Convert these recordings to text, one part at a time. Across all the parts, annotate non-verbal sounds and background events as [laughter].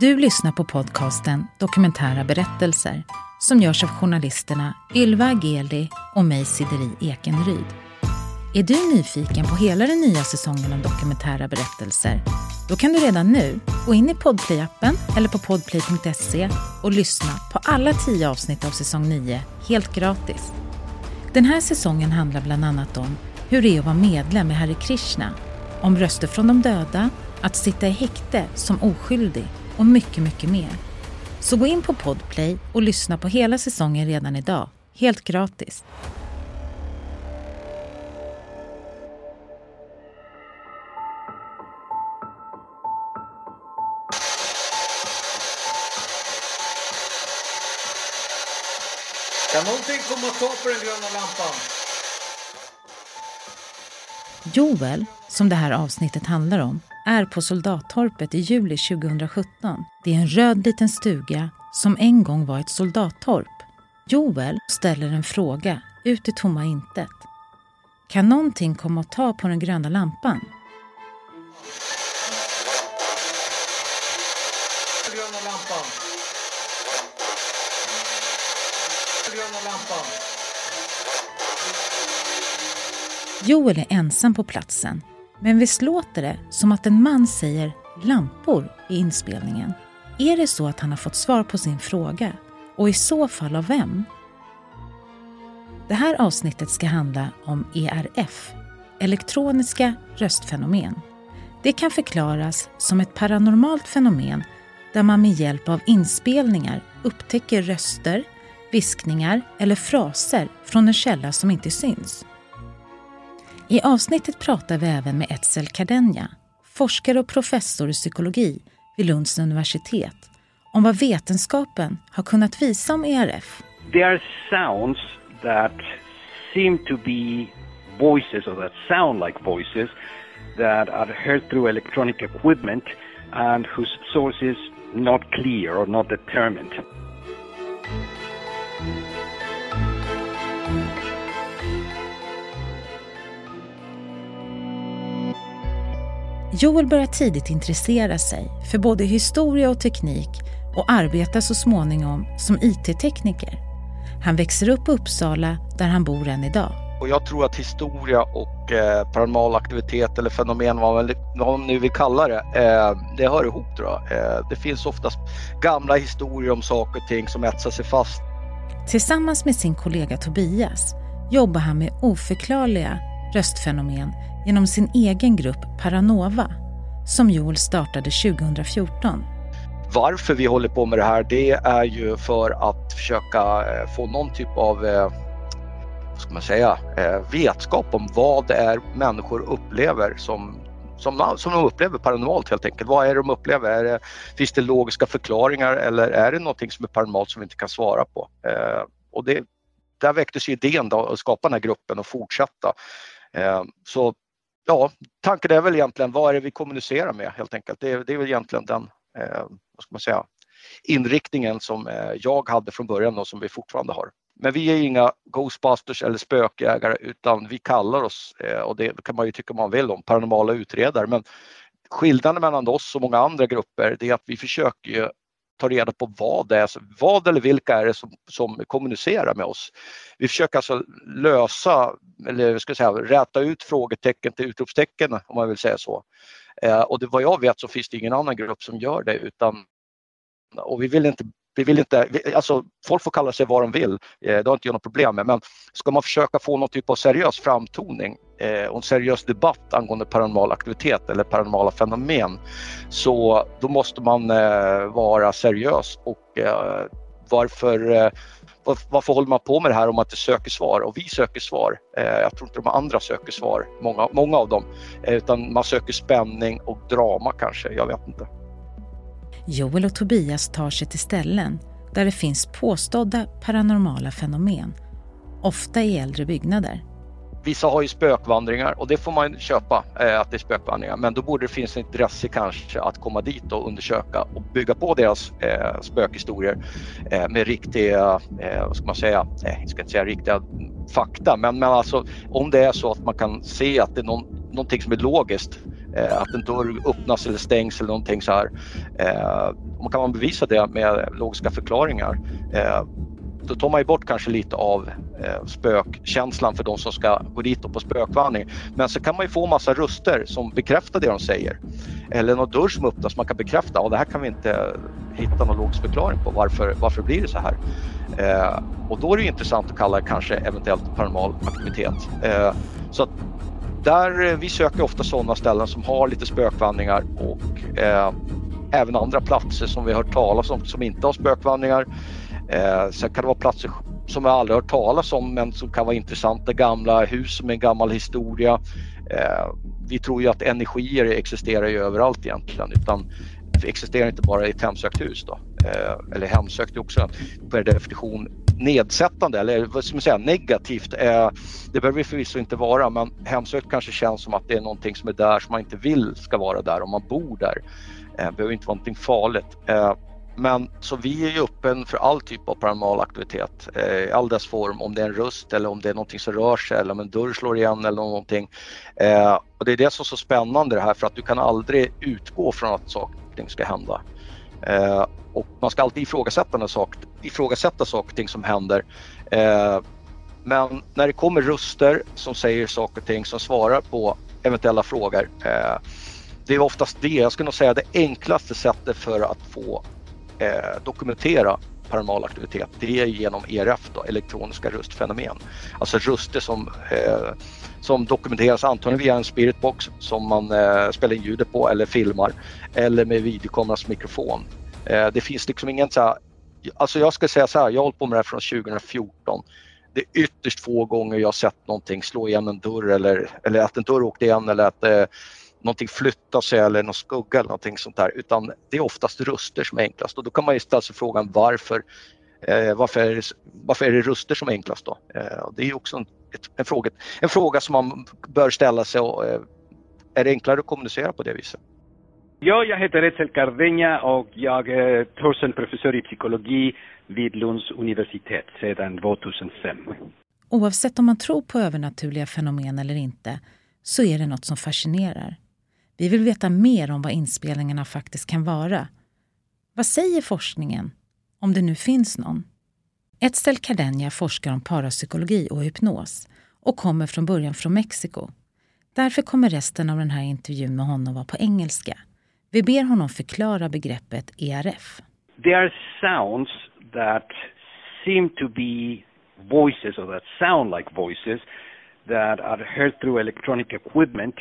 Du lyssnar på podcasten Dokumentära berättelser som görs av journalisterna Ylva Ageli och mig Sideri Ekenryd. Är du nyfiken på hela den nya säsongen av dokumentära berättelser? Då kan du redan nu gå in i Podplay-appen eller på podplay.se och lyssna på alla tio avsnitt av säsong 9 helt gratis. Den här säsongen handlar bland annat om hur det är att vara medlem i Hare Krishna, om röster från de döda, att sitta i häkte som oskyldig och mycket, mycket mer. Så gå in på Podplay och lyssna på hela säsongen redan idag, helt gratis. Kan någonting komma och ta på den gröna lampan? Joel, som det här avsnittet handlar om, är på Soldattorpet i juli 2017. Det är en röd liten stuga som en gång var ett soldattorp. Joel ställer en fråga ut i tomma intet. Kan någonting komma och ta på den gröna lampan? Gröna lampan. Gröna lampan. Joel är ensam på platsen, men visst låter det som att en man säger lampor i inspelningen? Är det så att han har fått svar på sin fråga? Och i så fall av vem? Det här avsnittet ska handla om ERF, elektroniska röstfenomen. Det kan förklaras som ett paranormalt fenomen där man med hjälp av inspelningar upptäcker röster, viskningar eller fraser från en källa som inte syns. I avsnittet pratar vi även med Etzel Cardenja, forskare och professor i psykologi vid Lunds universitet, om vad vetenskapen har kunnat visa om ERF. Det are sounds that seem to be voices or that sound like voices that are heard through electronic equipment and whose source is not clear or not determined. Joel börjar tidigt intressera sig för både historia och teknik och arbetar så småningom som IT-tekniker. Han växer upp i Uppsala där han bor än idag. Och jag tror att historia och eh, paranormal aktivitet eller fenomen, vad man, vad man nu vill kalla det, eh, det hör ihop tror jag. Eh, det finns oftast gamla historier om saker och ting som etsar sig fast. Tillsammans med sin kollega Tobias jobbar han med oförklarliga röstfenomen genom sin egen grupp Paranova som Joel startade 2014. Varför vi håller på med det här, det är ju för att försöka eh, få någon typ av eh, vad ska man säga, eh, vetskap om vad det är människor upplever som som, som de upplever paranormalt helt enkelt. Vad är det de upplever? Är det, finns det logiska förklaringar eller är det någonting som är paranormalt som vi inte kan svara på? Eh, och det, där väcktes ju idén då, att skapa den här gruppen och fortsätta. Eh, så ja, tanken är väl egentligen vad är det vi kommunicerar med helt enkelt. Det, det är väl egentligen den, eh, vad ska man säga, inriktningen som eh, jag hade från början och som vi fortfarande har. Men vi är inga Ghostbusters eller spökjägare utan vi kallar oss, eh, och det kan man ju tycka man vill om, paranormala utredare. Men skillnaden mellan oss och många andra grupper det är att vi försöker ju ta reda på vad det är, vad eller vilka är det som, som kommunicerar med oss. Vi försöker alltså lösa, eller ska säga, räta ut frågetecken till utropstecken om man vill säga så. Eh, och det, vad jag vet så finns det ingen annan grupp som gör det utan och vi vill inte vi vill inte, alltså folk får kalla sig vad de vill, eh, det har inte jag något problem med, men ska man försöka få någon typ av seriös framtoning eh, och en seriös debatt angående paranormal aktivitet eller paranormala fenomen så då måste man eh, vara seriös och eh, varför eh, varför håller man på med det här om man inte söker svar? Och vi söker svar. Eh, jag tror inte de andra söker svar, många, många av dem. Utan man söker spänning och drama kanske, jag vet inte. Joel och Tobias tar sig till ställen där det finns påstådda paranormala fenomen, ofta i äldre byggnader. Vissa har ju spökvandringar och det får man köpa eh, att det är spökvandringar men då borde det finnas ett intresse kanske att komma dit och undersöka och bygga på deras eh, spökhistorier eh, med riktiga, eh, vad ska man säga, eh, jag ska inte säga riktiga fakta men, men alltså om det är så att man kan se att det är någon, någonting som är logiskt Eh, att en dörr öppnas eller stängs eller någonting så här. Eh, kan man bevisa det med logiska förklaringar eh, då tar man ju bort kanske lite av eh, spökkänslan för de som ska gå dit på spökvandring. Men så kan man ju få massa röster som bekräftar det de säger. Eller någon dörr som öppnas man kan bekräfta och det här kan vi inte hitta någon logisk förklaring på varför, varför blir det så här. Eh, och då är det intressant att kalla det kanske eventuellt paranormal aktivitet. Eh, så att där, eh, vi söker ofta sådana ställen som har lite spökvandringar och eh, även andra platser som vi har hört talas om som inte har spökvandringar. Eh, sen kan det vara platser som vi aldrig hört talas om men som kan vara intressanta, gamla hus med en gammal historia. Eh, vi tror ju att energier existerar ju överallt egentligen utan det existerar inte bara i ett hemsökt hus då. Eh, eller hemsökt är också per definition nedsättande eller vad ska man säga negativt. Eh, det behöver det förvisso inte vara men hemsökt kanske känns som att det är någonting som är där som man inte vill ska vara där om man bor där. Det eh, behöver inte vara någonting farligt. Eh, men så vi är ju öppen för all typ av paranormal aktivitet eh, i all dess form, om det är en röst eller om det är någonting som rör sig eller om en dörr slår igen eller någonting. Eh, och det är det som är så spännande det här för att du kan aldrig utgå från att saker och ting ska hända. Eh, och man ska alltid ifrågasätta, sak, ifrågasätta saker och ting som händer. Eh, men när det kommer röster som säger saker och ting som svarar på eventuella frågor eh, det är oftast det, jag skulle nog säga det enklaste sättet för att få eh, dokumentera paranormal aktivitet det är genom ERF, då, elektroniska röstfenomen. Alltså röster som, eh, som dokumenteras antagligen via en spiritbox som man eh, spelar in ljudet på eller filmar eller med videokamerans mikrofon. Eh, det finns liksom ingen så här, alltså jag ska säga så här, jag har hållit på med det här från 2014. Det är ytterst få gånger jag sett någonting slå igen en dörr eller, eller att en dörr åkte igen eller att eh, någonting flyttar sig eller någon skugga eller någonting sånt där utan det är oftast röster som är enklast och då kan man ju ställa sig frågan varför eh, varför, är det, varför är det röster som är enklast då? Eh, det är också en, ett, en, fråga, en fråga som man bör ställa sig och eh, är det enklare att kommunicera på det viset? Ja, jag heter Etzel Cardeña och jag är Thorsen-professor i psykologi vid Lunds universitet sedan 2005. Oavsett om man tror på övernaturliga fenomen eller inte så är det något som fascinerar. Vi vill veta mer om vad inspelningarna faktiskt kan vara. Vad säger forskningen? Om det nu finns någon. Etzel Cardeña forskar om parapsykologi och hypnos och kommer från början från Mexiko. Därför kommer resten av den här intervjun med honom vara på engelska. Vi ber honom förklara begreppet ERF. There are sounds that seem to be voices or that sound like voices that are heard through electronic equipment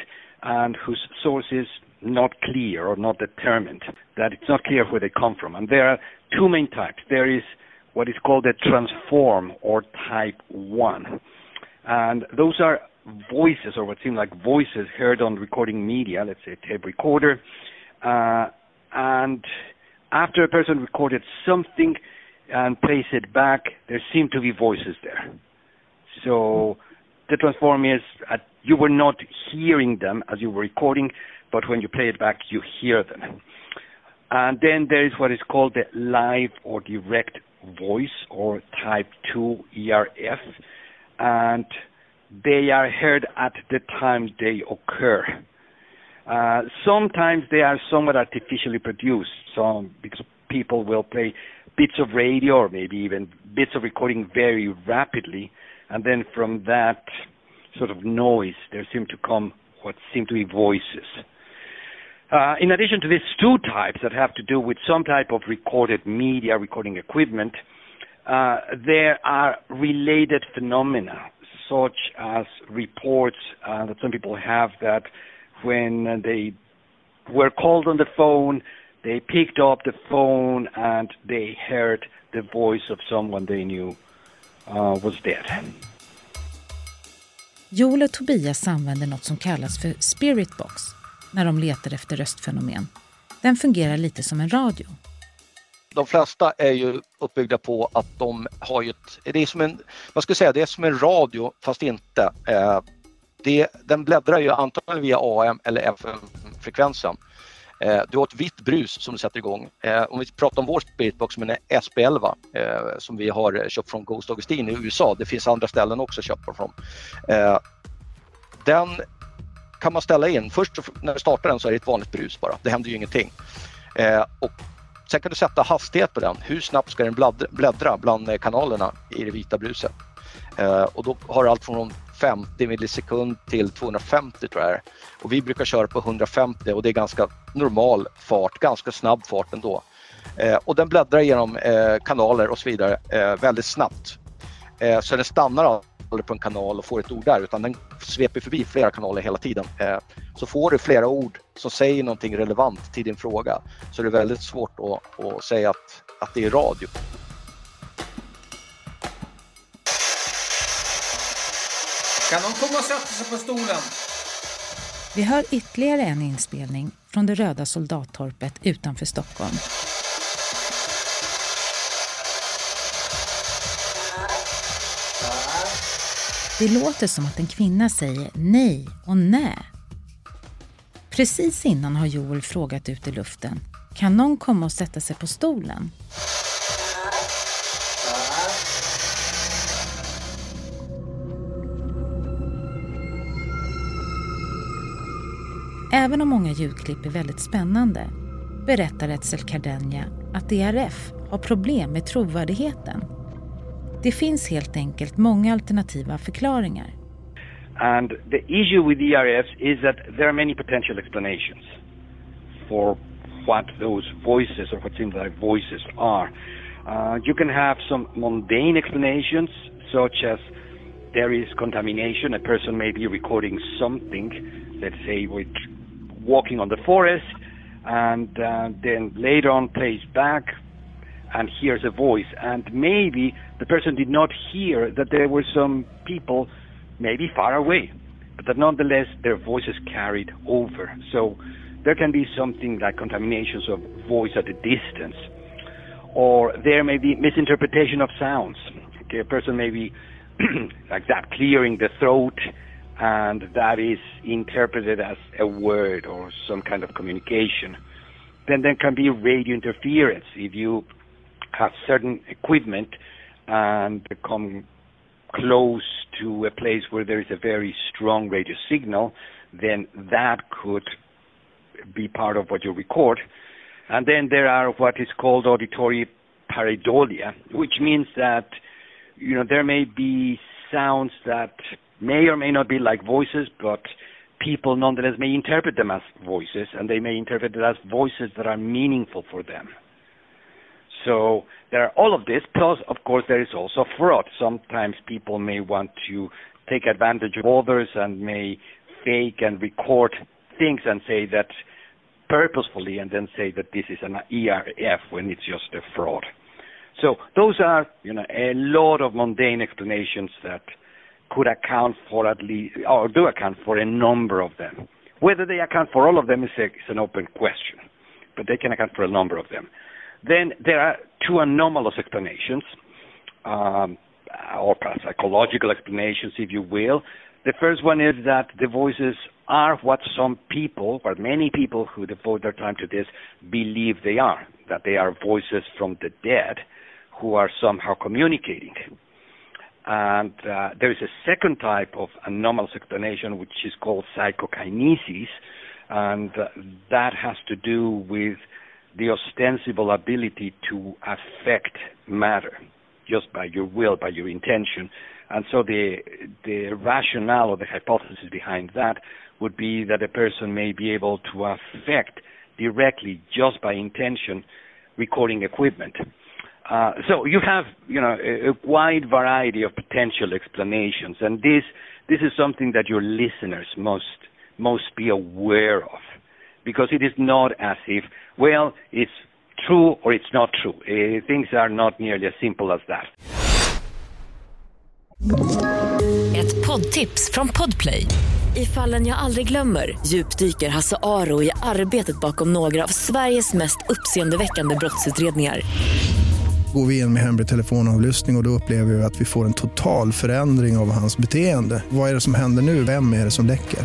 and whose source is not clear or not determined, that it's not clear where they come from. And there are two main types. There is what is called a transform or type 1. And those are voices or what seem like voices heard on recording media, let's say tape recorder. Uh, and after a person recorded something and plays it back, there seem to be voices there. So the transform is uh, you were not hearing them as you were recording, but when you play it back, you hear them. And then there is what is called the live or direct voice or type 2 ERF, and they are heard at the time they occur. Uh, sometimes they are somewhat artificially produced, so because people will play bits of radio or maybe even bits of recording very rapidly, and then from that sort of noise, there seem to come what seem to be voices. Uh, in addition to these two types that have to do with some type of recorded media, recording equipment, uh, there are related phenomena, such as reports uh, that some people have that when they were called on the phone, they picked up the phone and they heard the voice of someone they knew uh, was dead. Joel och Tobias använder något som kallas för spiritbox när de letar efter röstfenomen. Den fungerar lite som en radio. De flesta är ju uppbyggda på att de har ju ett, det är som en, man skulle säga det är som en radio fast inte. Eh, det, den bläddrar ju antagligen via AM eller FM-frekvensen. Eh, du har ett vitt brus som du sätter igång. Eh, om vi pratar om vår spiritbox som en SP11 eh, som vi har köpt från Ghost Augustine i USA. Det finns andra ställen också att köpa från. Den kan man ställa in, först när du startar den så är det ett vanligt brus bara, det händer ju ingenting. Och sen kan du sätta hastighet på den, hur snabbt ska den bläddra bland kanalerna i det vita bruset. Och då har du allt från 50 millisekund till 250 tror jag Och vi brukar köra på 150 och det är ganska normal fart, ganska snabb fart ändå. Eh, och den bläddrar genom eh, kanaler och så vidare eh, väldigt snabbt. Eh, så den stannar aldrig på en kanal och får ett ord där utan den sveper förbi flera kanaler hela tiden. Eh, så får du flera ord som säger någonting relevant till din fråga så det är väldigt svårt att, att säga att, att det är radio. Kan någon komma och sätta sig på stolen? Vi hör ytterligare en inspelning från det röda soldattorpet utanför Stockholm. Det låter som att en kvinna säger nej och nej. Precis innan har Joel frågat ut i luften. Kan någon komma och sätta sig på stolen? Även om många ljudklipp är väldigt spännande berättar Etzel Cardenja att DRF har problem med trovärdigheten. Det finns helt enkelt många alternativa förklaringar. And the issue with DRFs is that there are many potential explanations for what those voices or what seem like voices are. Uh, you can have some mundane explanations, such as there is contamination. A person may be recording something, let's say with walking on the forest, and uh, then later on plays back and hears a voice. And maybe the person did not hear that there were some people maybe far away, but that nonetheless their voices carried over. So there can be something like contaminations of voice at a distance, or there may be misinterpretation of sounds. Okay, a person may be [clears throat] like that, clearing the throat, and that is interpreted as a word or some kind of communication. Then there can be radio interference if you have certain equipment and come close to a place where there is a very strong radio signal, then that could be part of what you record. And then there are what is called auditory pareidolia, which means that you know there may be sounds that may or may not be like voices, but people nonetheless may interpret them as voices, and they may interpret it as voices that are meaningful for them. So there are all of this, plus, of course, there is also fraud. Sometimes people may want to take advantage of others and may fake and record things and say that purposefully and then say that this is an ERF when it's just a fraud. So those are, you know, a lot of mundane explanations that could account for at least, or do account for a number of them. Whether they account for all of them is, a, is an open question, but they can account for a number of them. Then there are two anomalous explanations, um, or psychological explanations, if you will. The first one is that the voices are what some people, or many people who devote their time to this, believe they are, that they are voices from the dead who are somehow communicating. And uh, there is a second type of anomalous explanation, which is called psychokinesis, and uh, that has to do with the ostensible ability to affect matter just by your will, by your intention. And so the the rationale or the hypothesis behind that would be that a person may be able to affect directly just by intention recording equipment. Uh, so you have, you know, a, a, wide variety of potential explanations, and this this is something that your listeners must must be aware of, because it is not as if, well, it's true or it's not true. Uh, things are not nearly as simple as that. Ett poddtips från Podplay. I fallen jag aldrig glömmer djupdyker Hasse Aro i arbetet bakom några av Sveriges mest uppseendeväckande brottsutredningar går vi in med hemlig telefonavlyssning och, och då upplever vi att vi får en total förändring av hans beteende. Vad är det som händer nu? Vem är det som läcker?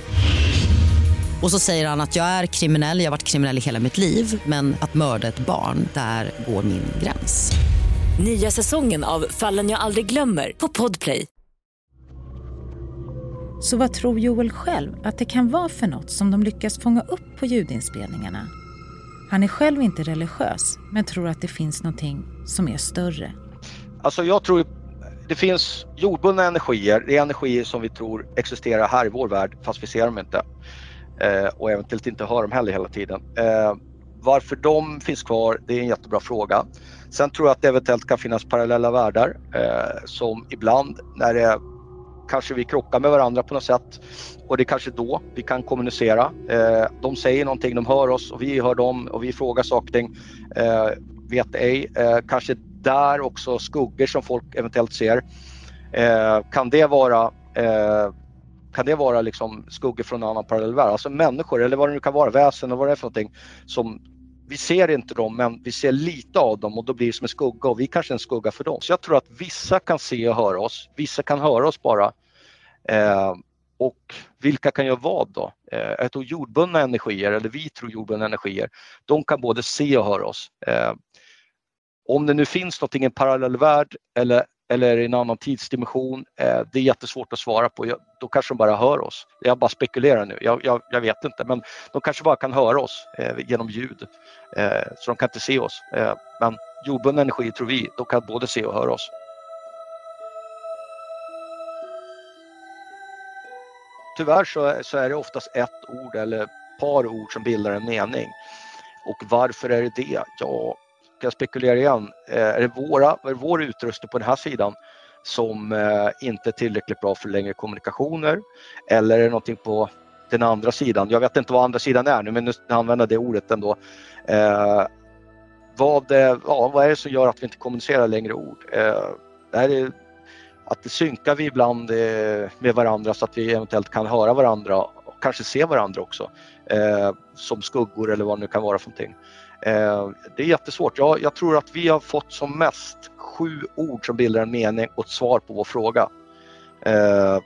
Och så säger han att jag är kriminell, jag har varit kriminell i hela mitt liv men att mörda ett barn, där går min gräns. Nya säsongen av Fallen jag aldrig glömmer på Podplay. Så vad tror Joel själv att det kan vara för något som de lyckas fånga upp på ljudinspelningarna? Han är själv inte religiös, men tror att det finns någonting som är större. Alltså jag tror det finns jordbundna energier, det är energier som vi tror existerar här i vår värld fast vi ser dem inte. Eh, och eventuellt inte hör dem heller hela tiden. Eh, varför de finns kvar, det är en jättebra fråga. Sen tror jag att det eventuellt kan finnas parallella världar eh, som ibland när det kanske vi krockar med varandra på något sätt och det är kanske då vi kan kommunicera. Eh, de säger någonting, de hör oss och vi hör dem och vi frågar saker och ting. Eh, vet ej, eh, kanske där också skuggor som folk eventuellt ser. Kan det vara kan det vara liksom skuggor från en annan parallell värld? Alltså människor eller vad det nu kan vara, väsen och vad det är för någonting som vi ser inte dem men vi ser lite av dem och då blir det som en skugga och vi kanske är en skugga för dem. Så jag tror att vissa kan se och höra oss, vissa kan höra oss bara. Eh, och vilka kan göra vad då? Eh, jag tror jordbundna energier, eller vi tror jordbundna energier, de kan både se och höra oss. Eh, om det nu finns någonting i en parallell värld eller, eller i en annan tidsdimension, eh, det är jättesvårt att svara på. Jag, då kanske de bara hör oss. Jag bara spekulerar nu, jag, jag, jag vet inte. Men de kanske bara kan höra oss genom ljud. Så de kan inte se oss. Men jordbundna energier tror vi, de kan både se och höra oss. Tyvärr så, så är det oftast ett ord eller ett par ord som bildar en mening. Och varför är det det? Ja, ska jag spekulera igen. Eh, är det våra, är det vår utrustning på den här sidan som eh, inte är tillräckligt bra för längre kommunikationer? Eller är det någonting på den andra sidan? Jag vet inte vad andra sidan är nu men nu använder det ordet ändå. Eh, vad, ja, vad är det som gör att vi inte kommunicerar längre ord? Eh, är att det synkar vi ibland eh, med varandra så att vi eventuellt kan höra varandra och kanske se varandra också eh, som skuggor eller vad det nu kan vara för någonting. Eh, det är jättesvårt. Jag, jag, tror att vi har fått som mest sju ord som bildar en mening och ett svar på vår fråga. Eh,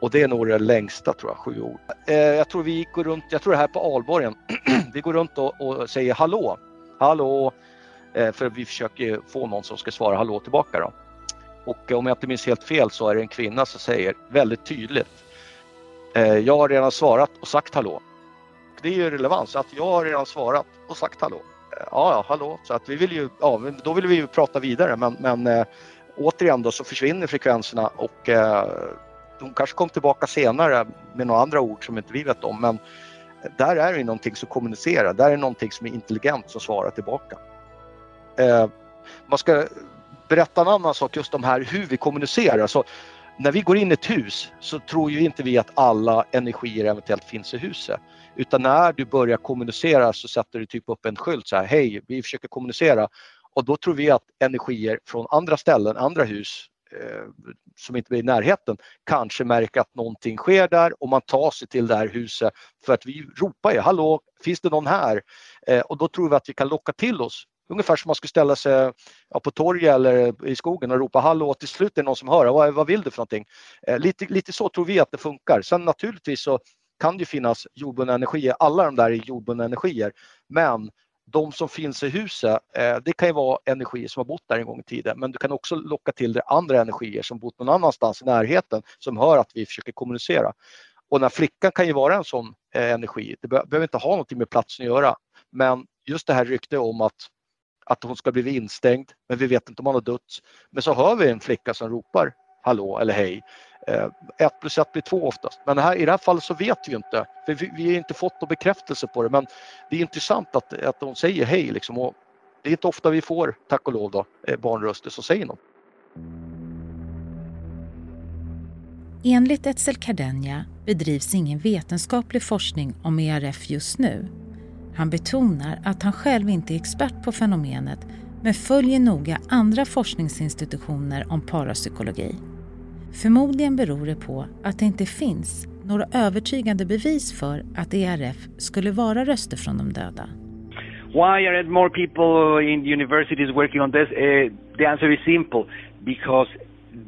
och det är nog det längsta tror jag, sju ord. Eh, jag tror vi går runt, jag tror det här på Alborgen, [clears throat] vi går runt och, och säger hallå, hallå, eh, för vi försöker få någon som ska svara hallå tillbaka då. Och om jag inte minns helt fel så är det en kvinna som säger väldigt tydligt, eh, jag har redan svarat och sagt hallå. Det är ju relevans, att jag har redan svarat och sagt hallå eh, ja, ja, hallå. Så att vi vill ju, ja, då vill vi ju prata vidare men, men eh, återigen då så försvinner frekvenserna och äh, de kanske kom tillbaka senare med några andra ord som inte vi vet om men där är det någonting som kommunicerar, där är det någonting som är intelligent som svarar tillbaka. Man ska berätta en annan sak just om här hur vi kommunicerar. Så när vi går in i ett hus så tror ju inte vi att alla energier eventuellt finns i huset. Utan när du börjar kommunicera så sätter du typ upp en skylt så här, hej, vi försöker kommunicera. Och då tror vi att energier från andra ställen, andra hus eh, som inte är i närheten kanske märker att någonting sker där och man tar sig till det här huset för att vi ropar ju, hallå, finns det någon här? Eh, och då tror vi att vi kan locka till oss Ungefär som man skulle ställa sig ja, på torget eller i skogen och ropa hallå och till slut är det någon som hör, vad, vad vill du för någonting? Eh, lite, lite så tror vi att det funkar. Sen naturligtvis så kan det finnas jordbundna energier, alla de där är jordbundna energier. Men de som finns i huset, eh, det kan ju vara energier som har bott där en gång i tiden men du kan också locka till dig andra energier som bott någon annanstans i närheten som hör att vi försöker kommunicera. Och den här flickan kan ju vara en sån eh, energi. Det behöver inte ha någonting med platsen att göra. Men just det här ryktet om att, att hon ska bli instängd, men vi vet inte om hon har dött. Men så hör vi en flicka som ropar hallå eller hej. Eh, ett plus ett blir två oftast. Men här, i det här fallet så vet vi inte. För vi, vi har inte fått någon bekräftelse på det men det är intressant att, att hon säger hej liksom. Och det är inte ofta vi får, tack och lov då, eh, barnröster som säger något. Enligt Etzel Cardenia bedrivs ingen vetenskaplig forskning om ERF just nu. Han betonar att han själv inte är expert på fenomenet men följer noga andra forskningsinstitutioner om parapsykologi. Förmodligen beror det på att det inte finns några övertygande bevis för att ERF skulle vara röster från de döda. Why aren't more people in universities working on this? Uh, the answer is simple because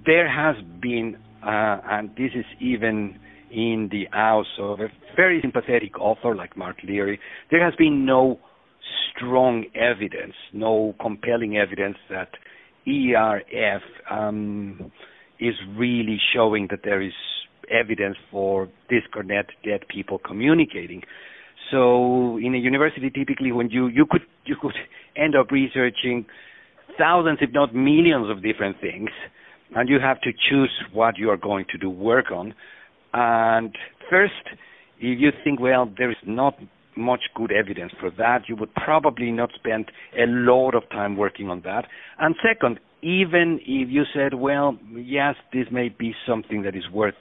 there has been, uh, and this is even in the house of a very sympathetic author like Mark Leary, there has been no strong evidence, no compelling evidence that ERF um, is really showing that there is evidence for disconnect dead people communicating. So in a university, typically when you, you could you could end up researching thousands, if not millions, of different things, and you have to choose what you are going to do work on. And first, if you think, well, there is not much good evidence for that, you would probably not spend a lot of time working on that. And second, even if you said, well, yes, this may be something that is worth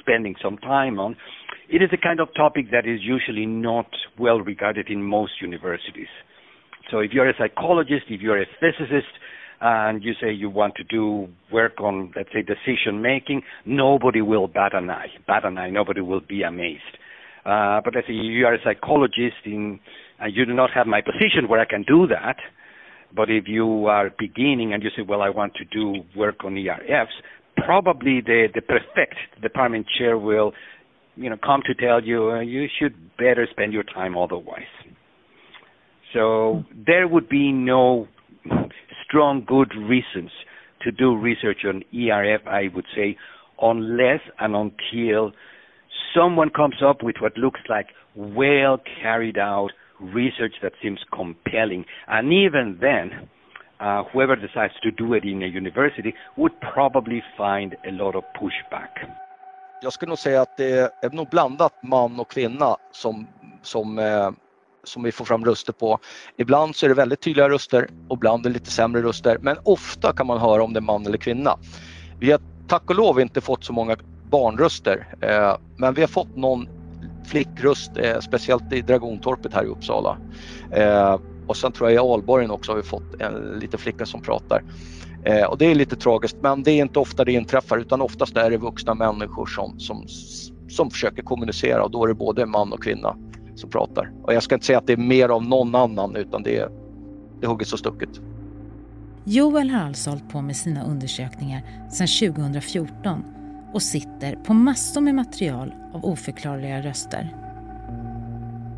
spending some time on, it is a kind of topic that is usually not well regarded in most universities. So if you're a psychologist, if you're a physicist, and you say you want to do work on, let's say, decision making, nobody will bat an eye. Bat an eye. Nobody will be amazed. Uh, but let's say you are a psychologist in, and you do not have my position where I can do that. But if you are beginning and you say, well, I want to do work on ERFs, probably the, the prefect, the department chair will, you know, come to tell you, uh, you should better spend your time otherwise. So there would be no strong good reasons to do research on ERF, I would say, unless and until someone comes up with what looks like well carried out research that seems compelling. And even then, uh, whoever decides to do it in a university would probably find a lot of pushback. Jag skulle nog säga att det är nog blandat man och kvinna som, som eh, som vi får fram röster på. Ibland så är det väldigt tydliga röster och ibland är det lite sämre röster men ofta kan man höra om det är man eller kvinna. Vi har tack och lov inte fått så många barnröster eh, men vi har fått någon flickröst, eh, speciellt i Dragontorpet här i Uppsala. Eh, och sen tror jag i Alborgen också har vi fått en liten flicka som pratar. Eh, och det är lite tragiskt men det är inte ofta det inträffar utan oftast är det vuxna människor som, som, som försöker kommunicera och då är det både man och kvinna som pratar. Och jag ska inte säga att det är mer av någon annan utan det är, det är hugget och stucket. Joel har alltså hållit på med sina undersökningar sedan 2014 och sitter på massor med material av oförklarliga röster.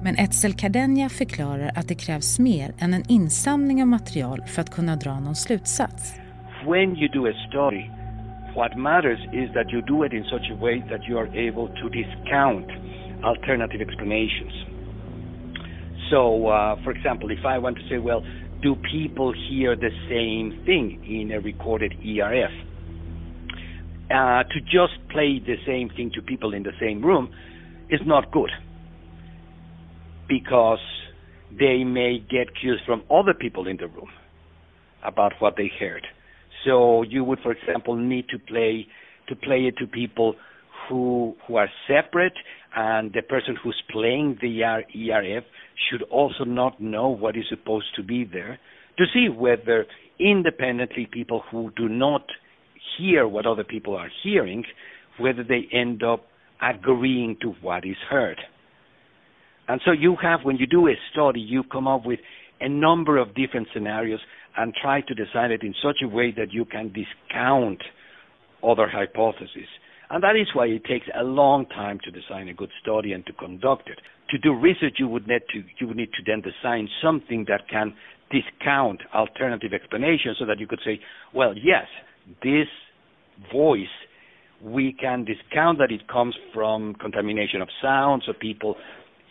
Men Etzel Cardenja förklarar att det krävs mer än en insamling av material för att kunna dra någon slutsats. When you do a study, what matters is that you do it in such a way that you are able to discount alternative explanations. So, uh, for example, if I want to say, well, do people hear the same thing in a recorded ERF? Uh, to just play the same thing to people in the same room is not good because they may get cues from other people in the room about what they heard. So you would, for example, need to play to play it to people who who are separate and the person who's playing the ERF should also not know what is supposed to be there to see whether independently people who do not hear what other people are hearing, whether they end up agreeing to what is heard. And so you have, when you do a study, you come up with a number of different scenarios and try to design it in such a way that you can discount other hypotheses. And that is why it takes a long time to design a good study and to conduct it. To do research, you would need to, you would need to then design something that can discount alternative explanations so that you could say, well, yes, this voice, we can discount that it comes from contamination of sounds or people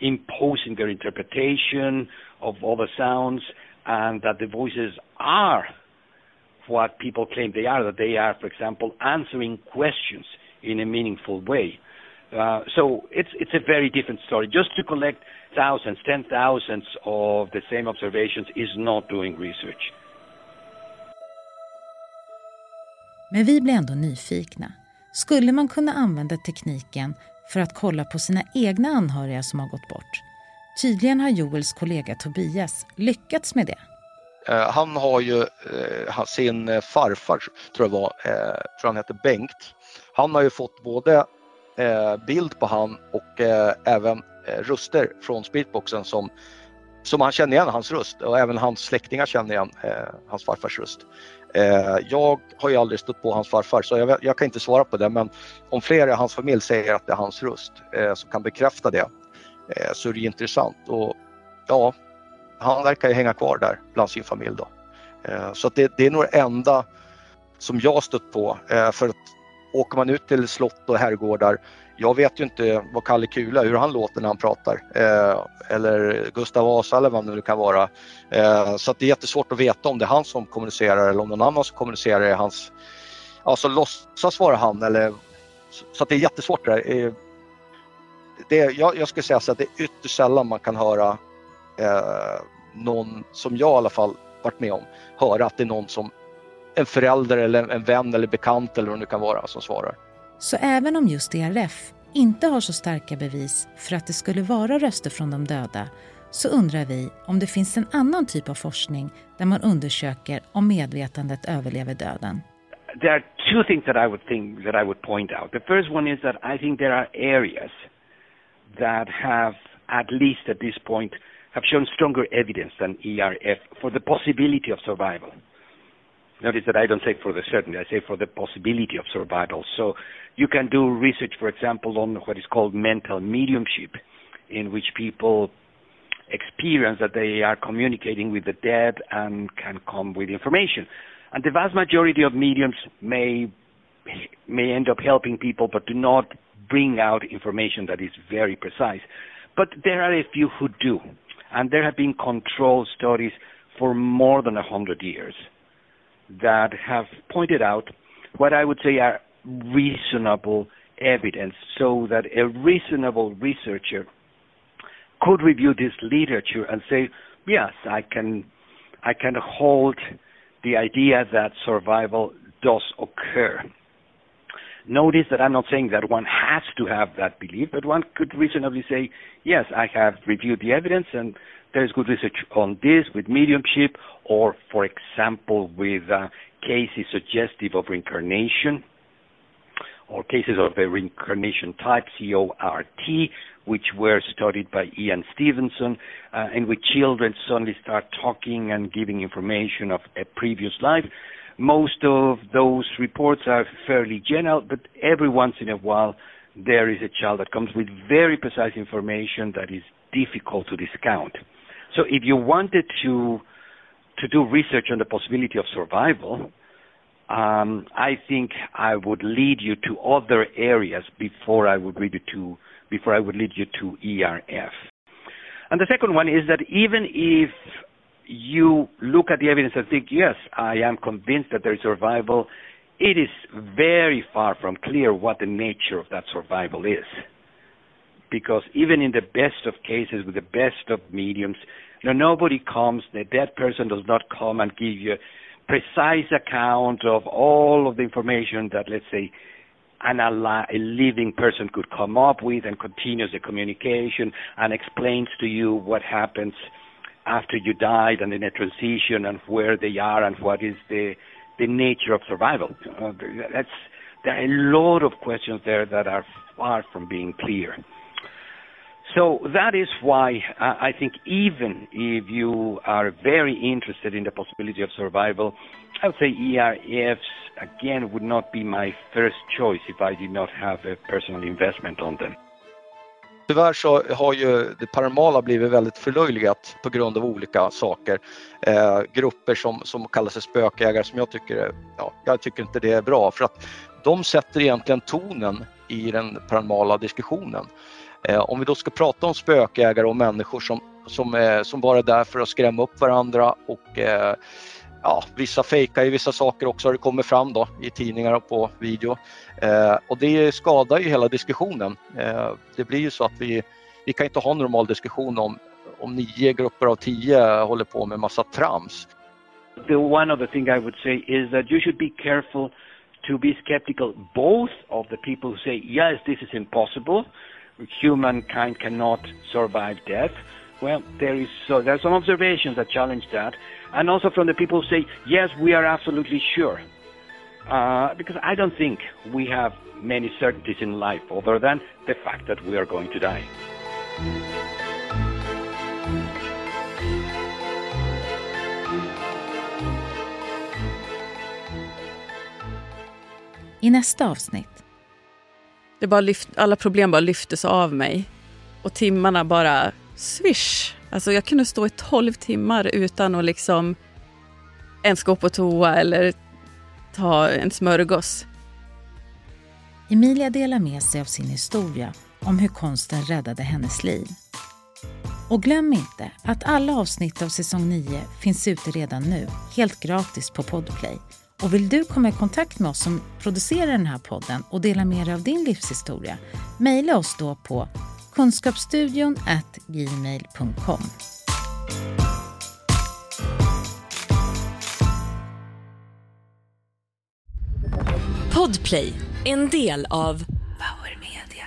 imposing their interpretation of other sounds and that the voices are what people claim they are, that they are, for example, answering questions in a meaningful way. Uh, so it's it's a very different story. Just to collect thousands, ten thousands of the same observations is not doing research. Men vi blir ändå nyfikna. Skulle man kunna använda tekniken för att kolla på sina egna anhöriga som har gått bort? Tydligen har Joels kollega Tobias lyckats med det. Eh, han har ju eh, sin eh, farfar, tror jag var, tror han heter Bengt, han har ju fått både eh, bild på han och eh, även eh, röster från Spiritboxen som, som han känner igen hans röst. Och även hans släktingar känner igen eh, hans farfars röst. Eh, jag har ju aldrig stött på hans farfar så jag, jag, kan inte svara på det. Men om flera i hans familj säger att det är hans röst eh, som kan bekräfta det så är det intressant. Och ja, han verkar ju hänga kvar där bland sin familj då. Eh, så det, det är nog det enda som jag stött på eh, för att åker man ut till slott och herrgårdar jag vet ju inte vad Kalle Kula, hur han låter när han pratar. Eh, eller Gustav Vasa eller vad det nu kan vara. Så det är jättesvårt att veta om det är han som kommunicerar eller om någon annan som kommunicerar är hans... Alltså låtsas vara han eller... Så det är jättesvårt det där. Det, jag, jag skulle säga så att det är ytterst sällan man kan höra eh, någon, som jag i alla fall varit med om, höra att det är någon som en förälder eller en vän eller bekant eller vad det nu kan vara som svarar. Så även om just ERF inte har så starka bevis för att det skulle vara röster från de döda så undrar vi om det finns en annan typ av forskning där man undersöker om medvetandet överlever döden. There are two things that I would think that I would point out. The first one is that I think there are areas that have at least at this point have shown stronger evidence than ERF for the possibility of survival. Notice that I don't say for the certainty, I say for the possibility of survival. So you can do research, for example, on what is called mental mediumship, in which people experience that they are communicating with the dead and can come with information. And the vast majority of mediums may may end up helping people, but do not bring out information that is very precise. But there are a few who do, and there have been control studies for more than a hundred years that have pointed out what I would say are reasonable evidence so that a reasonable researcher could review this literature and say, yes, I can, I can hold the idea that survival does occur. Notice that I'm not saying that one has to have that belief, but one could reasonably say, yes, I have reviewed the evidence and there's good research on this with mediumship or, for example, with uh, cases suggestive of reincarnation or cases of a reincarnation type, CORT, which were studied by Ian Stevenson, uh, in which children suddenly start talking and giving information of a previous life. Most of those reports are fairly general, but every once in a while there is a child that comes with very precise information that is difficult to discount. So if you wanted to to do research on the possibility of survival, um, I think I would lead you to other areas before I would lead you to before I would lead you to ERF. And the second one is that even if you look at the evidence and think, yes, I am convinced that there is survival, it is very far from clear what the nature of that survival is. Because even in the best of cases with the best of mediums, nobody comes, the dead person does not come and give you precise account of all of the information that, let's say, an a living person could come up with and continues the communication and explains to you what happens after you died and in a transition and where they are and what is the the nature of survival. Uh, that's there are a lot of questions there that are far from being clear. So that is why I think even if you are very interested in the possibility of survival, I would say ERFs again would not be my first choice if I did not have a personal investment on them. Tyvärr så har ju det paranormala blivit väldigt förlöjligat på grund av olika saker. Eh, grupper som, som kallar sig spökägare som jag tycker, ja, jag tycker inte det är bra för att de sätter egentligen tonen i den paranormala diskussionen. Eh, om vi då ska prata om spökägare och människor som, som, eh, som bara är där för att skrämma upp varandra och eh, ja, vissa fejkar ju vissa saker också har det kommit fram då i tidningar och på video. Eh, och det skadar ju hela diskussionen. Eh, det blir ju så att vi, vi kan inte ha en normal diskussion om, om nio grupper av tio håller på med massa trams. The one other thing I would say is that you should be careful to be skeptical both of the people who say yes this is impossible humankind cannot survive death. Well, there is so there are some observations that challenge that, and also from the people who say yes, we are absolutely sure. Uh, because I don't think we have many certainties in life other than the fact that we are going to die. I nästa avsnitt Det bara lyft, alla problem bara lyftes av mig. Och timmarna bara swish. Alltså jag kunde stå i 12 timmar utan att liksom ens gå på toa eller ta en smörgås. Emilia delar med sig av sin historia om hur konsten räddade hennes liv. Och glöm inte att alla avsnitt av säsong 9 finns ute redan nu, helt gratis på Podplay. Och vill du komma i kontakt med oss som producerar den här podden och dela med dig av din livshistoria, mejla oss då på kunskapsstudion gmail.com. Podplay, en del av Power Media.